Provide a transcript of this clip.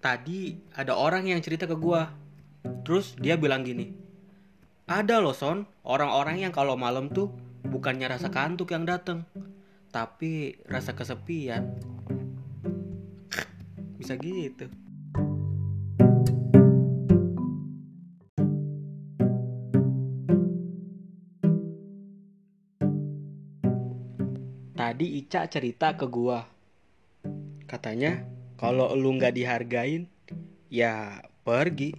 tadi ada orang yang cerita ke gua. Terus dia bilang gini. Ada loh Son, orang-orang yang kalau malam tuh bukannya rasa kantuk yang dateng, tapi rasa kesepian. Bisa gitu. Tadi Ica cerita ke gua. Katanya kalau lu nggak dihargain, ya pergi.